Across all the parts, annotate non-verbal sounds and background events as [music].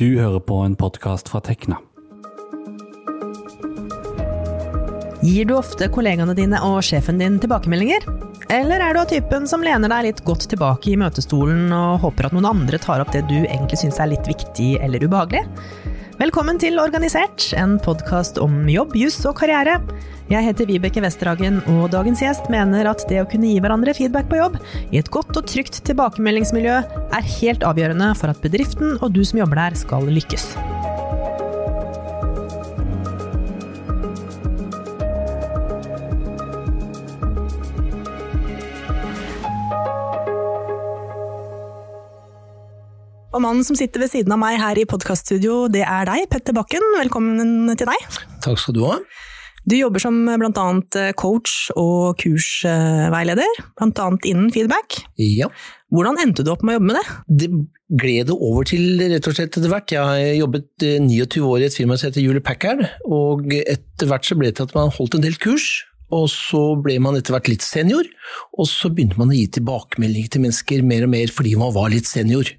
Du hører på en podkast fra Tekna. Gir du ofte kollegaene dine og sjefen din tilbakemeldinger? Eller er du av typen som lener deg litt godt tilbake i møtestolen og håper at noen andre tar opp det du egentlig syns er litt viktig eller ubehagelig? Velkommen til Organisert, en podkast om jobb, juss og karriere. Jeg heter Vibeke Westerhagen, og dagens gjest mener at det å kunne gi hverandre feedback på jobb i et godt og trygt tilbakemeldingsmiljø er helt avgjørende for at bedriften og du som jobber der skal lykkes. Og mannen som sitter ved siden av meg her i podkaststudio, det er deg, Petter Bakken. Velkommen til deg. Takk skal du ha. Du jobber som bl.a. coach og kursveileder, bl.a. innen feedback. Ja. Hvordan endte du opp med å jobbe med det? Det gled det over til rett og slett etter hvert. Jeg har jobbet 29 år i et firma som heter Julie Packard, og etter hvert så ble det til at man holdt en del kurs. Og så ble man etter hvert litt senior, og så begynte man å gi tilbakemeldinger til mennesker mer og mer fordi man var litt senior.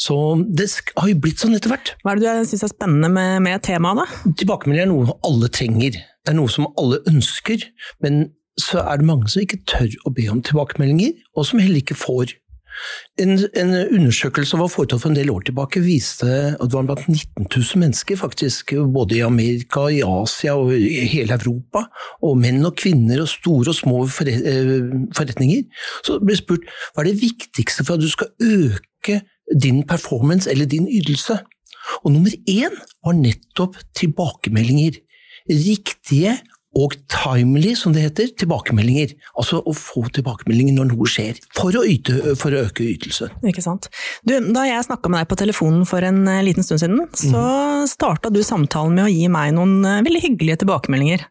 Så det har jo blitt sånn etter hvert. Hva er det du syns er spennende med, med temaet, da? Tilbakemeldinger er noe alle trenger. Det er noe som alle ønsker, men så er det mange som ikke tør å be om tilbakemeldinger, og som heller ikke får. En, en undersøkelse som var foretatt for en del år tilbake, viste at det var blant 19 000 mennesker, faktisk, både i Amerika, i Asia og i hele Europa, og menn og kvinner og store og små forretninger, så ble spurt hva er det viktigste for at du skal øke din performance eller din ytelse. Og nummer én var nettopp tilbakemeldinger. Riktige og timely, som det heter, tilbakemeldinger. Altså å få tilbakemeldinger når noe skjer, for å, yte, for å øke ytelsen. Ikke sant. Du, da jeg snakka med deg på telefonen for en liten stund siden, så mm. starta du samtalen med å gi meg noen veldig hyggelige tilbakemeldinger.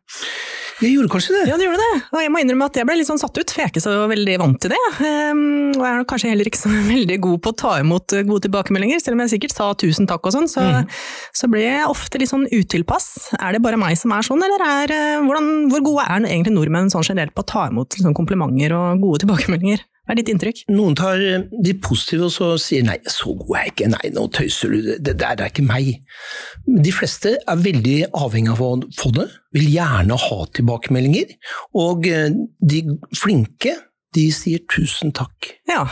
Jeg gjorde kanskje det? Ja, du gjorde det. Og jeg må innrømme at jeg ble litt sånn satt ut, for jeg er ikke så veldig vant til det. Um, og jeg er kanskje heller ikke så [laughs] veldig god på å ta imot gode tilbakemeldinger, selv om jeg sikkert sa tusen takk og sånn, så, mm. så ble jeg ofte litt sånn utilpass. Er det bare meg som er sånn, eller er, hvordan, hvor gode er egentlig nordmenn sånn generelt på å ta imot liksom, komplimenter og gode tilbakemeldinger? Hva er ditt inntrykk? Noen tar de positive og så sier nei, så god er jeg ikke, nei, nå tøyser du, det der er ikke meg. De fleste er veldig avhengig av å få det, vil gjerne ha tilbakemeldinger, og de flinke de sier tusen takk. Ja,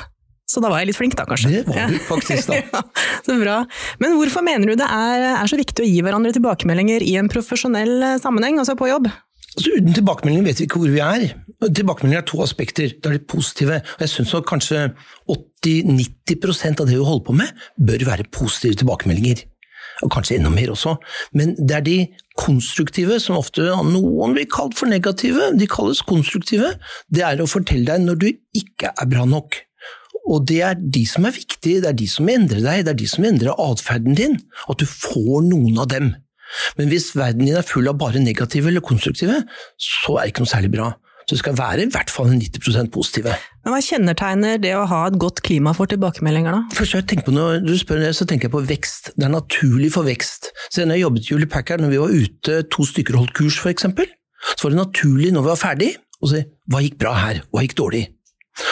så da var jeg litt flink, da, kanskje. Det var du faktisk, da. [laughs] ja, så bra. Men hvorfor mener du det er, er, så viktig å gi hverandre tilbakemeldinger i en profesjonell sammenheng, altså på jobb? Altså, uten tilbakemeldinger vet vi ikke hvor vi er. Tilbakemeldinger er to aspekter. Det er de positive. og Jeg syns kanskje 80-90% av det vi holder på med, bør være positive tilbakemeldinger. Og kanskje enda mer også. Men det er de konstruktive, som ofte noen blir kalt for negative, de kalles konstruktive. Det er å fortelle deg når du ikke er bra nok. Og det er de som er viktige, det er de som endrer deg, det er de som endrer atferden din. At du får noen av dem. Men hvis verden din er full av bare negative eller konstruktive, så er det ikke noe særlig bra. Så det skal være i hvert fall 90 positive. Men Hva kjennetegner det å ha et godt klima for tilbakemeldinger, da? Først jeg tenker på Når du spør det, så tenker jeg på vekst. Det er naturlig for vekst. Så når jeg jobbet i Julie Packard, når vi var ute to stykker og holdt kurs f.eks., så var det naturlig når vi var ferdig å si hva gikk bra her, hva gikk dårlig?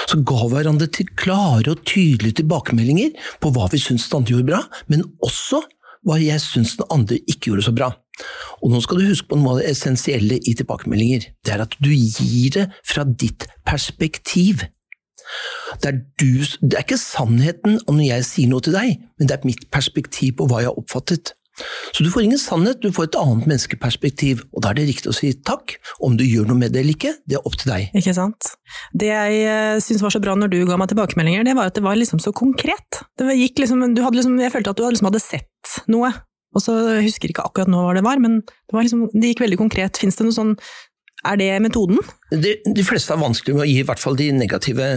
Så ga hverandre til klare og tydelige tilbakemeldinger på hva vi syntes den andre gjorde bra, men også hva jeg syns den andre ikke gjorde så bra. Og nå skal du huske på noe av det essensielle i tilbakemeldinger. Det er at du gir det fra ditt perspektiv. Det er, du, det er ikke sannheten når jeg sier noe til deg, men det er mitt perspektiv på hva jeg har oppfattet. Så du får ingen sannhet, du får et annet menneskeperspektiv, og da er det riktig å si takk. Om du gjør noe med det eller ikke, det er opp til deg. Ikke sant. Det jeg eh, syntes var så bra når du ga meg tilbakemeldinger, det var at det var liksom så konkret. Liksom, liksom, jeg følte at du liksom hadde sett noe, og så jeg husker ikke akkurat nå hva det var, men det, var liksom, det gikk veldig konkret. Fins det noe sånn Er det metoden? De, de fleste er vanskelig med å gi i hvert fall de negative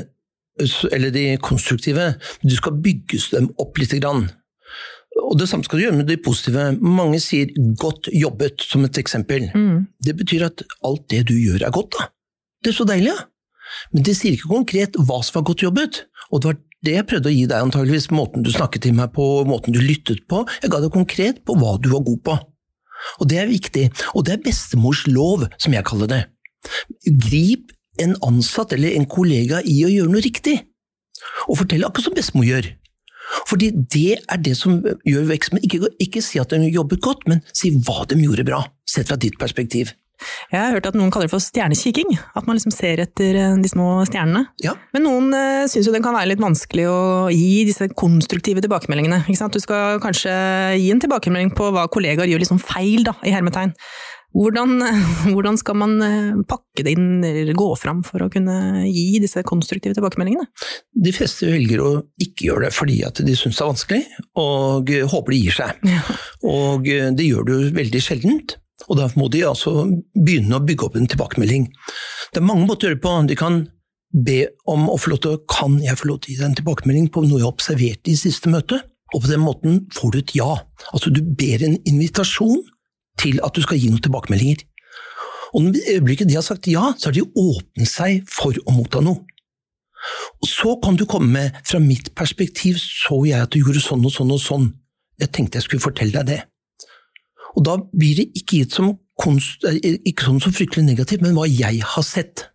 eller de konstruktive. Du skal bygges dem opp lite grann. Og det samme skal du gjøre med de positive. Mange sier 'godt jobbet' som et eksempel. Mm. Det betyr at alt det du gjør er godt, da. Det er så deilig, ja. Men det sier ikke konkret hva som var godt jobbet. Og det var det jeg prøvde å gi deg, antageligvis, måten du snakket til meg på, måten du lyttet på. Jeg ga deg konkret på hva du var god på. Og det er viktig. Og det er bestemors lov, som jeg kaller det. Grip en ansatt eller en kollega i å gjøre noe riktig. Og fortell akkurat som bestemor gjør. Fordi det er det som gjør vekst. Ikke, ikke si at de jobbet godt, men si hva de gjorde bra, sett fra ditt perspektiv. Jeg har hørt at noen kaller det for stjernekikking, at man liksom ser etter eh, de små stjernene. Ja. Men noen uh, syns jo det kan være litt vanskelig å gi disse konstruktive tilbakemeldingene. Du skal kanskje gi en tilbakemelding på hva kollegaer gjør liksom feil, da, i hermetegn. Hvordan, [laughs] hvordan, skal man eh, pakke det inn, eller gå fram for å kunne gi disse konstruktive tilbakemeldingene? De fleste velger å ikke gjøre det fordi at de syns det er vanskelig, og håper det gir seg. Ja. Og det gjør du veldig sjeldent. Og da må de altså begynne å bygge opp en tilbakemelding. Det er mange måter å gjøre det på. De kan be om å få lov til Kan jeg få lov til å gi deg en tilbakemelding på noe jeg observerte i siste møte? Og på den måten får du et ja. Altså du ber en invitasjon til at du skal gi noen tilbakemeldinger. Og i øyeblikket de har sagt ja, så har de åpnet seg for å motta noe. Og så kan du komme med 'fra mitt perspektiv så jeg at du gjorde sånn og sånn og sånn'. Jeg tenkte jeg skulle fortelle deg det. Og da blir det ikke gitt som eh, ikke sånn som fryktelig negativt, men hva jeg har sett.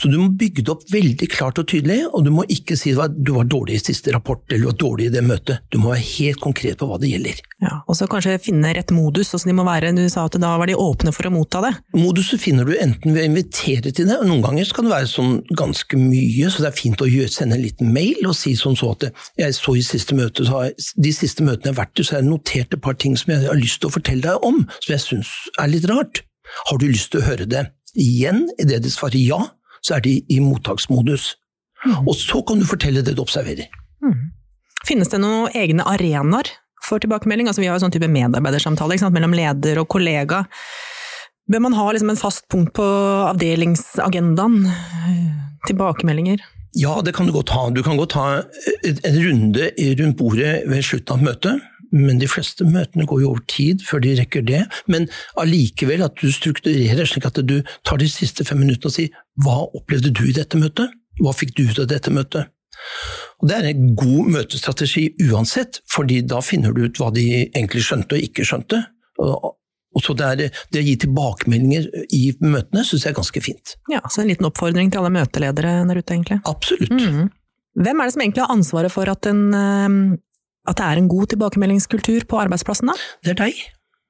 Så du må bygge det opp veldig klart og tydelig, og du må ikke si at du var dårlig i siste rapport eller du var dårlig i det møtet. Du må være helt konkret på hva det gjelder. Ja, Og så kanskje finne rett modus. åssen de må være, du sa at da var de åpne for å motta det? Moduset finner du enten ved å invitere til det, og noen ganger kan det være sånn ganske mye, så det er fint å sende en liten mail og si sånn så at jeg så i siste møte, så jeg, de siste møtene jeg har vært i, så har jeg notert et par ting som jeg har lyst til å fortelle deg om, som jeg syns er litt rart. Har du lyst til å høre det? Igjen, idet de svarer ja, så er de i mottaksmodus. Mm. Og så kan du fortelle det du observerer. Mm. Finnes det noen egne arenaer for tilbakemelding? Altså, vi har jo sånn type medarbeidersamtale mellom leder og kollega. Bør man ha liksom en fast punkt på avdelingsagendaen? Tilbakemeldinger? Ja, det kan du godt ha. Du kan godt ha en runde rundt bordet ved slutten av møtet men de fleste møtene går jo over tid før de rekker det. Men allikevel at du strukturerer slik at du tar de siste fem minuttene og sier hva opplevde du i dette møtet? Hva fikk du ut av dette møtet? Og Det er en god møtestrategi uansett, fordi da finner du ut hva de egentlig skjønte og ikke skjønte. Og så det, er, det å gi tilbakemeldinger i møtene syns jeg er ganske fint. Ja, Så en liten oppfordring til alle møteledere der ute, egentlig? Absolutt. Mm. Hvem er det som egentlig har ansvaret for at en eh, at det er en god tilbakemeldingskultur på arbeidsplassen, da? Det er deg.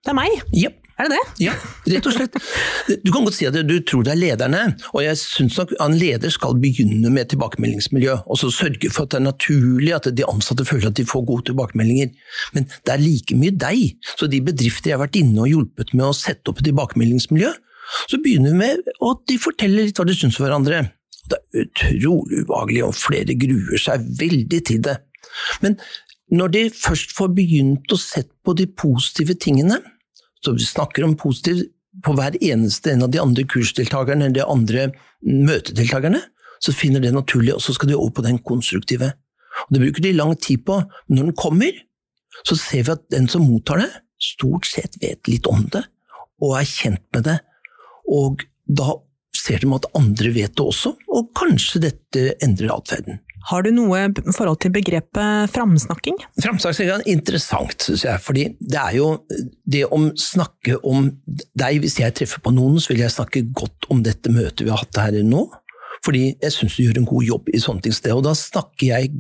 Det er meg? Ja. Er det det? Ja, rett og slett. Du kan godt si at du tror det er lederne, og jeg syns nok en leder skal begynne med tilbakemeldingsmiljø, og så sørge for at det er naturlig at de ansatte føler at de får gode tilbakemeldinger. Men det er like mye deg. Så de bedrifter jeg har vært inne og hjulpet med å sette opp tilbakemeldingsmiljø, så begynner vi med at de forteller litt hva de syns om hverandre. Det er utrolig ubehagelig, og flere gruer seg veldig til det. Men når de først får begynt å sette på de positive tingene, så vi snakker om positivt på hver eneste en av de andre kursdeltakerne eller de andre møtedeltakerne, så finner det naturlig, og så skal de over på den konstruktive. Og Det bruker de lang tid på, men når den kommer, så ser vi at den som mottar det, stort sett vet litt om det, og er kjent med det. Og da ser de at andre vet det også, og kanskje dette endrer atferden. Har du noe forhold til begrepet framsnakking? Framsnakking er interessant, syns jeg. fordi det er jo det å snakke om deg Hvis jeg treffer på noen, så vil jeg snakke godt om dette møtet vi har hatt her nå. Fordi jeg syns du gjør en god jobb i sånne ting. Og da snakker jeg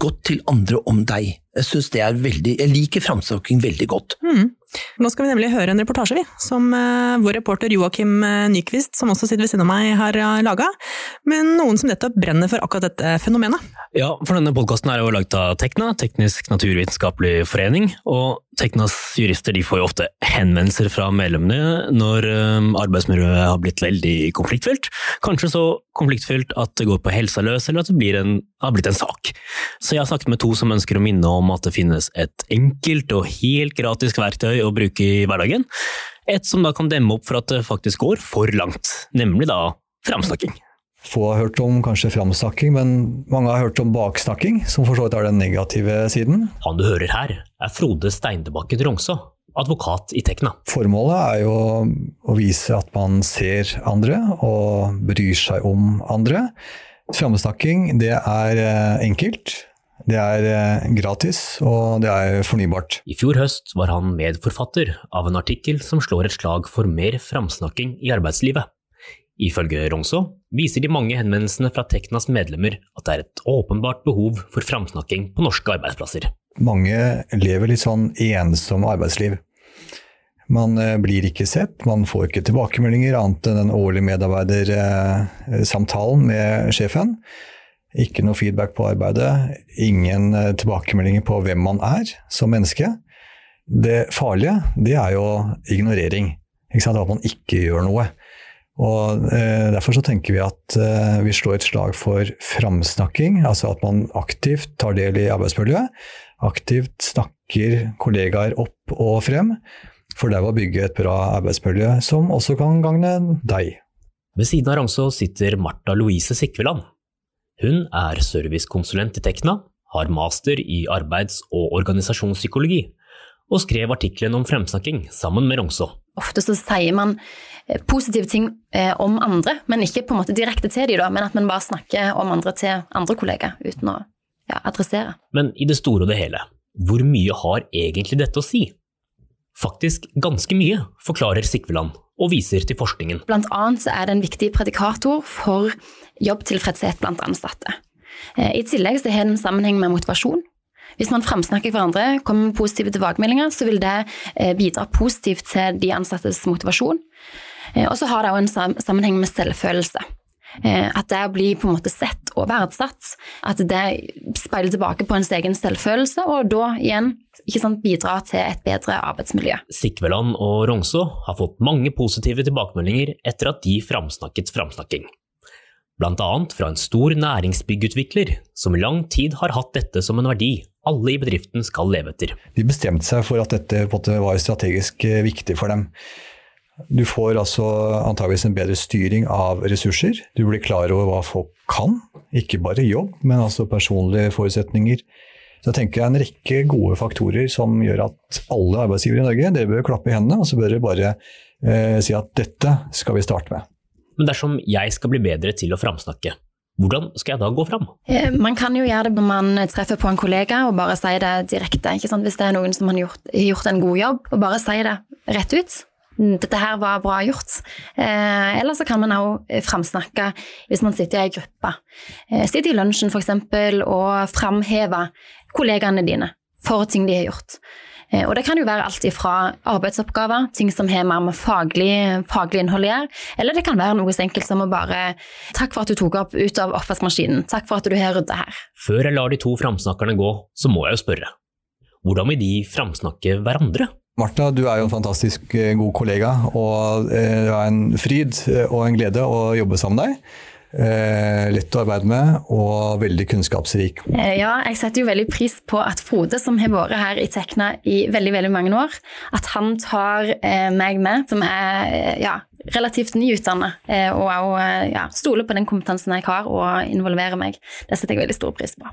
godt til andre om deg. Jeg synes det er veldig, jeg liker framsnakking veldig godt. Mm. Nå skal vi nemlig høre en reportasje, vi, som uh, vår reporter Joakim eh, Nyquist, som også sitter ved siden av meg, har uh, laga. Men noen som nettopp brenner for akkurat dette fenomenet. Ja, for denne podkasten er jo laget av Tekna, Teknisk naturvitenskapelig forening. Og Teknas jurister får jo ofte henvendelser fra medlemmene når arbeidsmiljøet har blitt veldig konfliktfylt. Kanskje så konfliktfylt at det går på helsa løs, eller at det en, har blitt en sak. Så jeg har snakket med to som ønsker å minne om at det finnes et enkelt og helt gratis verktøy å bruke i hverdagen. Et som da kan demme opp for at det faktisk går for langt, nemlig da framsnakking. Få har hørt om kanskje framsnakking, men mange har hørt om baksnakking, som for så vidt er den negative siden. Han du hører her, er Frode Steindebakken Rongsa, advokat i Tekna. Formålet er jo å vise at man ser andre og bryr seg om andre. Framsnakking, det er eh, enkelt. Det er eh, gratis, og det er fornybart. I fjor høst var han medforfatter av en artikkel som slår et slag for mer framsnakking i arbeidslivet. Ifølge Rongso viser de mange henvendelsene fra Teknas medlemmer at det er et åpenbart behov for framsnakking på norske arbeidsplasser. Mange lever litt sånn ensomme arbeidsliv. Man eh, blir ikke sett, man får ikke tilbakemeldinger annet enn den årlige medarbeidersamtalen med sjefen. Ikke noe feedback på arbeidet, ingen eh, tilbakemeldinger på hvem man er som menneske. Det farlige, det er jo ignorering. At man ikke gjør noe. Og eh, Derfor så tenker vi at eh, vi slår et slag for framsnakking, altså at man aktivt tar del i arbeidsmiljøet. Aktivt snakker kollegaer opp og frem, for derved å bygge et bra arbeidsmiljø som også kan gagne deg. Ved siden av Rangså sitter Marta Louise Sikveland. Hun er servicekonsulent i Tekna, har master i arbeids- og organisasjonspsykologi, og skrev artikkelen om fremsnakking sammen med Rangså. Ofte så sier man Eh, positive ting eh, om andre, men ikke på en måte direkte til dem, men at man bare snakker om andre til andre kollegaer uten å ja, adressere. Men i det store og det hele, hvor mye har egentlig dette å si? Faktisk ganske mye, forklarer Sikveland og viser til forskningen. Blant annet er det en viktig predikator for jobbtilfredshet blant ansatte. Eh, I tillegg så har det en sammenheng med motivasjon. Hvis man framsnakker hverandre, kommer med positive tilbakemeldinger, så vil det bidra positivt til de ansattes motivasjon. Eh, og så har det òg en sammenheng med selvfølelse. Eh, at det å bli på en måte sett og verdsatt, at det speiler tilbake på ens egen selvfølelse, og da igjen sant, bidrar til et bedre arbeidsmiljø. Sikveland og Rongso har fått mange positive tilbakemeldinger etter at de framsnakket framsnakking. Annet fra en stor næringsbyggutvikler som i lang tid har hatt dette som en verdi alle i bedriften skal leve etter. De bestemte seg for at dette var strategisk eh, viktig for dem. Du får altså antageligvis en bedre styring av ressurser. Du blir klar over hva folk kan, ikke bare jobb, men altså personlige forutsetninger. Så jeg tenker En rekke gode faktorer som gjør at alle arbeidsgivere i Norge dere bør klappe i hendene og så bør dere bare eh, si at dette skal vi starte med. Men dersom jeg skal bli bedre til å framsnakke, hvordan skal jeg da gå fram? Eh, man kan jo gjøre det når man treffer på en kollega og bare si det direkte. Hvis det er noen som har gjort, gjort en god jobb, og bare si det rett ut. Mm, dette her var bra gjort. Eh, eller så kan man også framsnakke hvis man sitter i ei gruppe. Eh, sitte i lunsjen f.eks. og framheve kollegaene dine for ting de har gjort. Eh, og det kan jo være alt fra arbeidsoppgaver, ting som har mer med faglig, faglig innhold å gjøre, eller det kan være noe så enkelt som å bare 'Takk for at du tok opp ut av oppvaskmaskinen. Takk for at du har rydda her'. Før jeg lar de to framsnakkerne gå, så må jeg jo spørre. Hvordan vil de framsnakke hverandre? Martha, du er jo en fantastisk eh, god kollega, og eh, det er en fryd og en glede å jobbe sammen med deg. Lett å arbeide med og veldig kunnskapsrik. Ja, jeg setter jo veldig pris på at Frode, som har vært her i Tekna i veldig veldig mange år, at han tar meg med, som er ja, relativt nyutdanna, og også, ja, stoler på den kompetansen jeg har og involverer meg. Det setter jeg veldig stor pris på.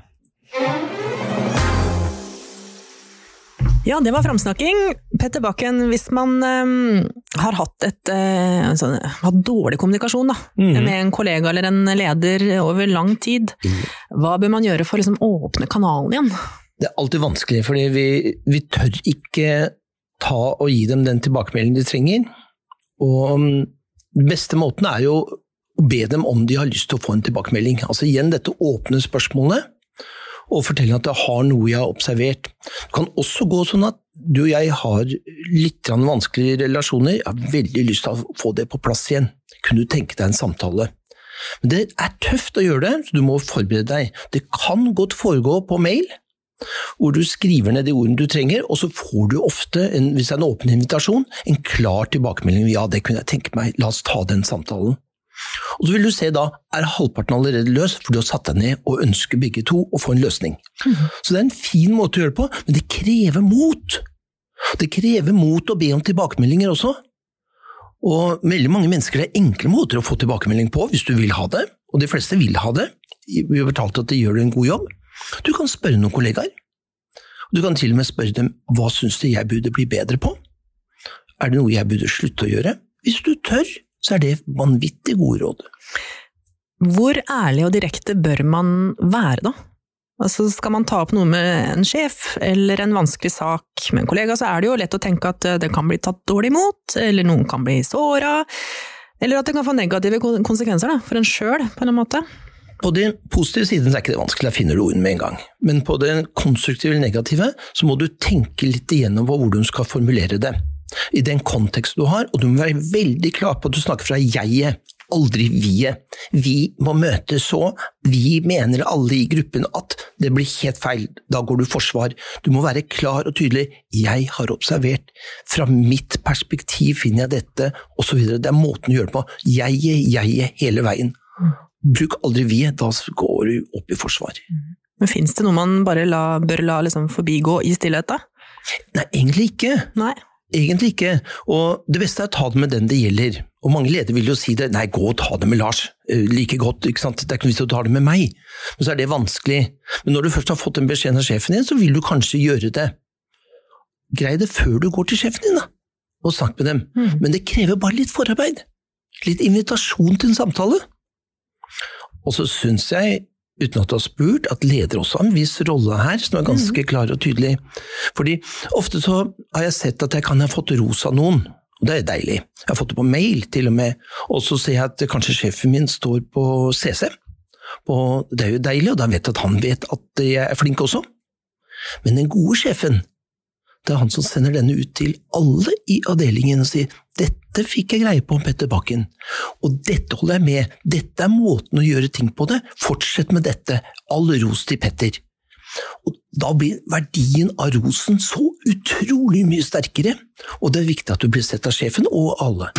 Ja, det var framsnakking. Petter Bakken, hvis man um, har hatt, et, uh, sånn, hatt dårlig kommunikasjon da, mm. med en kollega eller en leder over lang tid, hva bør man gjøre for å liksom, åpne kanalen igjen? Det er alltid vanskelig, fordi vi, vi, tør ikke ta og gi dem den tilbakemeldingen de trenger. Og um, den beste måten er jo å be dem om de har lyst til å få en tilbakemelding. Altså igjen dette åpne spørsmålet og fortelle at jeg har noe jeg har observert. Det kan også gå sånn at du og jeg har litt vanskelige relasjoner, jeg har veldig lyst til å få det på plass igjen. Kunne du tenke deg en samtale? Men det er tøft å gjøre det, så du må forberede deg. Det kan godt foregå på mail, hvor du skriver ned de ordene du trenger, og så får du ofte, hvis det er en åpen invitasjon, en klar tilbakemelding. Ja, det kunne jeg tenke meg, la oss ta den samtalen. Og så vil du se da, er halvparten allerede løs, for du har satt deg ned og ønsker begge to å få en løsning. Mm. Så det er en fin måte å gjøre det på, men det krever mot. Det krever mot å be om tilbakemeldinger også. Og veldig mange mennesker det er enkle måter å få tilbakemelding på hvis du vil ha det, og de fleste vil ha det. Vi har fortalt at de gjør en god jobb. Du kan spørre noen kollegaer. Du kan til og med spørre dem hva syns du jeg burde bli bedre på? Er det noe jeg burde slutte å gjøre? Hvis du tør, så er det vanvittig gode råd. Hvor ærlig og direkte bør man være, da? Altså, skal man ta opp noe med en sjef, eller en vanskelig sak med en kollega, så er det jo lett å tenke at eh, det kan bli tatt dårlig imot, eller noen kan bli såra. Eller at det kan få negative konsekvenser da, for en sjøl, på en måte. På den positive siden så er ikke det vanskelig, jeg finner du ordene med en gang. Men på det konstruktive eller negative, så må du tenke litt igjennom hvordan du skal formulere det. I den kontekst du har, og du må være veldig klar på at du snakker fra jeget, aldri vi-et. Vi må møtes så, vi mener alle i gruppen at det blir helt feil, da går du forsvar. Du må være klar og tydelig, jeg har observert, fra mitt perspektiv finner jeg dette, osv. Det er måten du gjør det på. Jeget, jeget, hele veien. Bruk aldri vi-et, da går du opp i forsvar. Men fins det noe man bare la, bør la liksom forbigå i stillhet, da? Nei, egentlig ikke. Nei. Egentlig ikke. Og det beste er å ta det med den det gjelder. Og mange ledere vil jo si det, nei, gå og ta det med Lars. Eh, Like godt, ikke sant. Det er ikke noe vits i å ta det med meg. Men så er det vanskelig. Men når du først har fått en beskjed av sjefen din, så vil du kanskje gjøre det. Grei det før du går til sjefen din, da. Og snakk med dem. Men det krever bare litt forarbeid. Litt invitasjon til en samtale. Og så syns jeg, uten at du har spurt, at leder også har en viss rolle her, som er ganske klar og tydelig. Fordi ofte så har jeg sett at jeg kan ha fått ros av noen, og det er deilig. Jeg har fått det på mail, til og med, og så ser jeg at kanskje sjefen min står på CC. Og det er jo deilig, og da vet jeg at han vet at jeg er flink også. Men den gode sjefen, det er han som sender denne ut til alle i avdelingen og sier dette fikk jeg greie på, om Petter Bakken, og dette holder jeg med, dette er måten å gjøre ting på det, fortsett med dette, all ros til Petter. Og da blir verdien av rosen så utrolig mye sterkere, og det er viktig at du blir sett av sjefen og alle.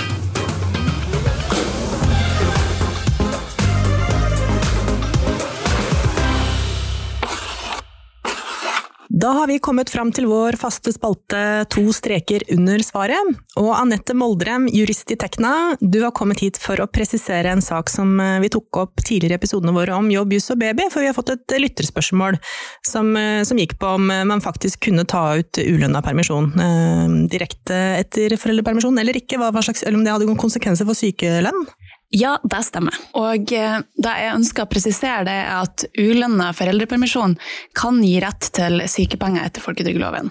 Da har vi kommet fram til vår faste spalte To streker under svaret. Og Anette Moldrem, jurist i Tekna, du har kommet hit for å presisere en sak som eh, vi tok opp tidligere i episodene våre om jobb, juss og baby, for vi har fått et lytterspørsmål som, eh, som gikk på om eh, man faktisk kunne ta ut ulønna permisjon eh, direkte etter foreldrepermisjon eller ikke, hva slags, eller om det hadde noen konsekvenser for sykelønn. Ja, det stemmer. Og eh, det jeg ønsker å presisere, det er at ulønna foreldrepermisjon kan gi rett til sykepenger etter folketrygdloven.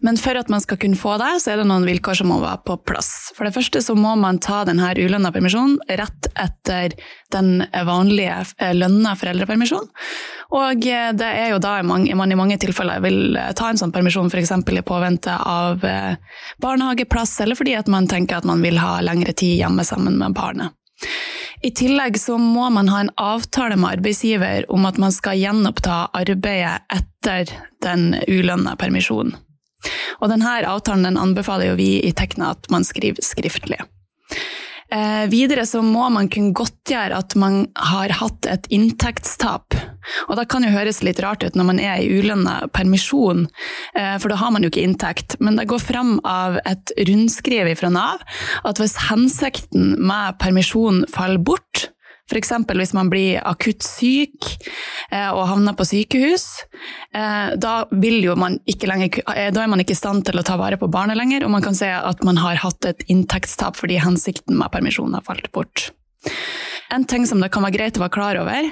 Men for at man skal kunne få det, så er det noen vilkår som må være på plass. For det første så må man ta denne ulønna permisjonen rett etter den vanlige eh, lønna foreldrepermisjonen. Og eh, det er jo da man i mange tilfeller vil ta en sånn permisjon f.eks. i påvente av eh, barnehageplass, eller fordi at man tenker at man vil ha lengre tid hjemme sammen med barnet. I tillegg så må man ha en avtale med arbeidsgiver om at man skal gjenoppta arbeidet etter den ulønna permisjonen. Og denne avtalen den anbefaler jo vi i Tekna at man skriver skriftlig. Eh, videre så må man kunne godtgjøre at man har hatt et inntektstap. Og det kan jo høres litt rart ut når man er i ulønna permisjon, eh, for da har man jo ikke inntekt. Men det går fram av et rundskriv fra Nav at hvis hensikten med permisjon faller bort, F.eks. hvis man blir akutt syk eh, og havner på sykehus. Eh, da, man lenger, eh, da er man ikke i stand til å ta vare på barnet lenger, og man kan se at man har hatt et inntektstap fordi hensikten med permisjonen har falt bort. En ting som det kan være greit å være klar over,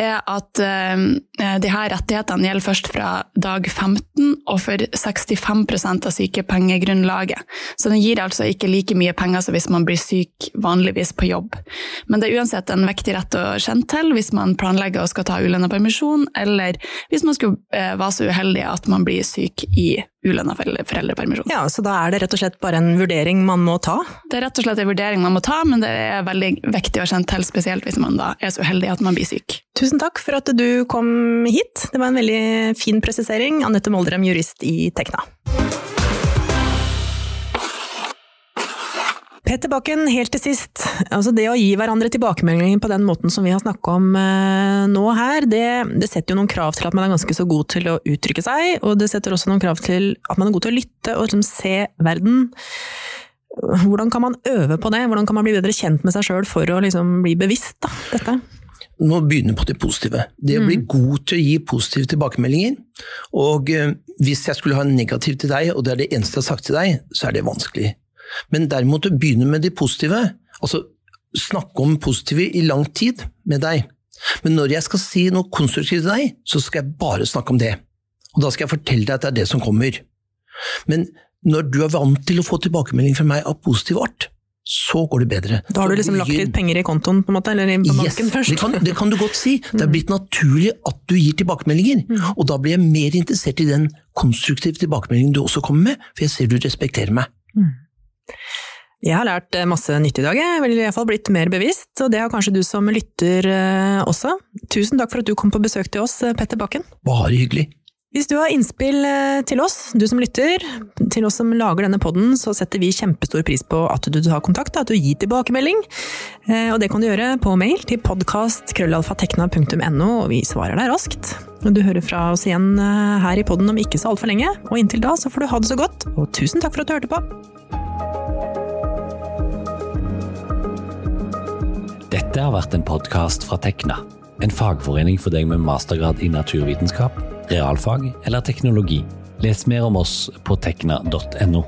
er at uh, de her rettighetene gjelder først fra dag 15 og for 65% av sykepengegrunnlaget. Så den gir altså ikke like mye penger som hvis man blir syk vanligvis på jobb. Men det er uansett en viktig rett å kjenne til hvis man planlegger å skal ta ulønna permisjon, eller hvis man skulle uh, være så uheldig at man blir syk i ulønnet foreldrepermisjon. Ja, Så da er det rett og slett bare en vurdering man må ta? Det er rett og slett en vurdering man må ta, men det er veldig viktig å kjenne til, spesielt hvis man da er så uheldig at man blir syk. Tusen takk for at du kom hit. Det var en veldig fin presisering. Anette Moldrem, jurist i Tekna. Petter Bakken, helt til sist. Altså det å gi hverandre tilbakemeldinger på den måten som vi har snakka om eh, nå her, det, det, setter jo noen krav til at man er ganske så god til å uttrykke seg, og det setter også noen krav til at man er god til å lytte og liksom se verden. Hvordan kan man øve på det? Hvordan kan man bli bedre kjent med seg sjøl for å liksom bli bevisst da, dette? Nå begynner på det positive. Det å bli god til å gi positive tilbakemeldinger. Og eh, hvis jeg skulle ha en negativ til deg, og det er det eneste jeg har sagt til deg, så er det vanskelig. Men derimot å begynne med det positive, altså snakke om positive i lang tid med deg. Men når jeg skal si noe konstruktivt til deg, så skal jeg bare snakke om det. Og da skal jeg fortelle deg at det er det som kommer. Men når du er vant til å få tilbakemelding fra meg av positiv art, så går det bedre. Da har du liksom lagt litt penger i kontoen, på en måte, eller på banken yes, først? Det kan, det kan du godt si. [laughs] Det er blitt naturlig at du gir tilbakemeldinger. Og da blir jeg mer interessert i den konstruktive tilbakemeldingen du også kommer med, for jeg ser du respekterer meg. Jeg har lært eh, masse nytt i dag, jeg vil fall blitt mer bevisst, og det har kanskje du som lytter eh, også. Tusen takk for at du kom på besøk til oss, eh, Petter Bakken. Bare hyggelig. Hvis du har innspill til oss, du som lytter, til oss som lager denne podden, så setter vi kjempestor pris på at du tar kontakt, at du gir tilbakemelding. Og det kan du gjøre på mail til podkast.krøllalfatekna.no, og vi svarer deg raskt. Du hører fra oss igjen her i podden om ikke så altfor lenge, og inntil da så får du ha det så godt, og tusen takk for at du hørte på. Dette har vært en podkast fra Tekna, en fagforening for deg med mastergrad i naturvitenskap, realfag eller teknologi. Les mer om oss på tekna.no.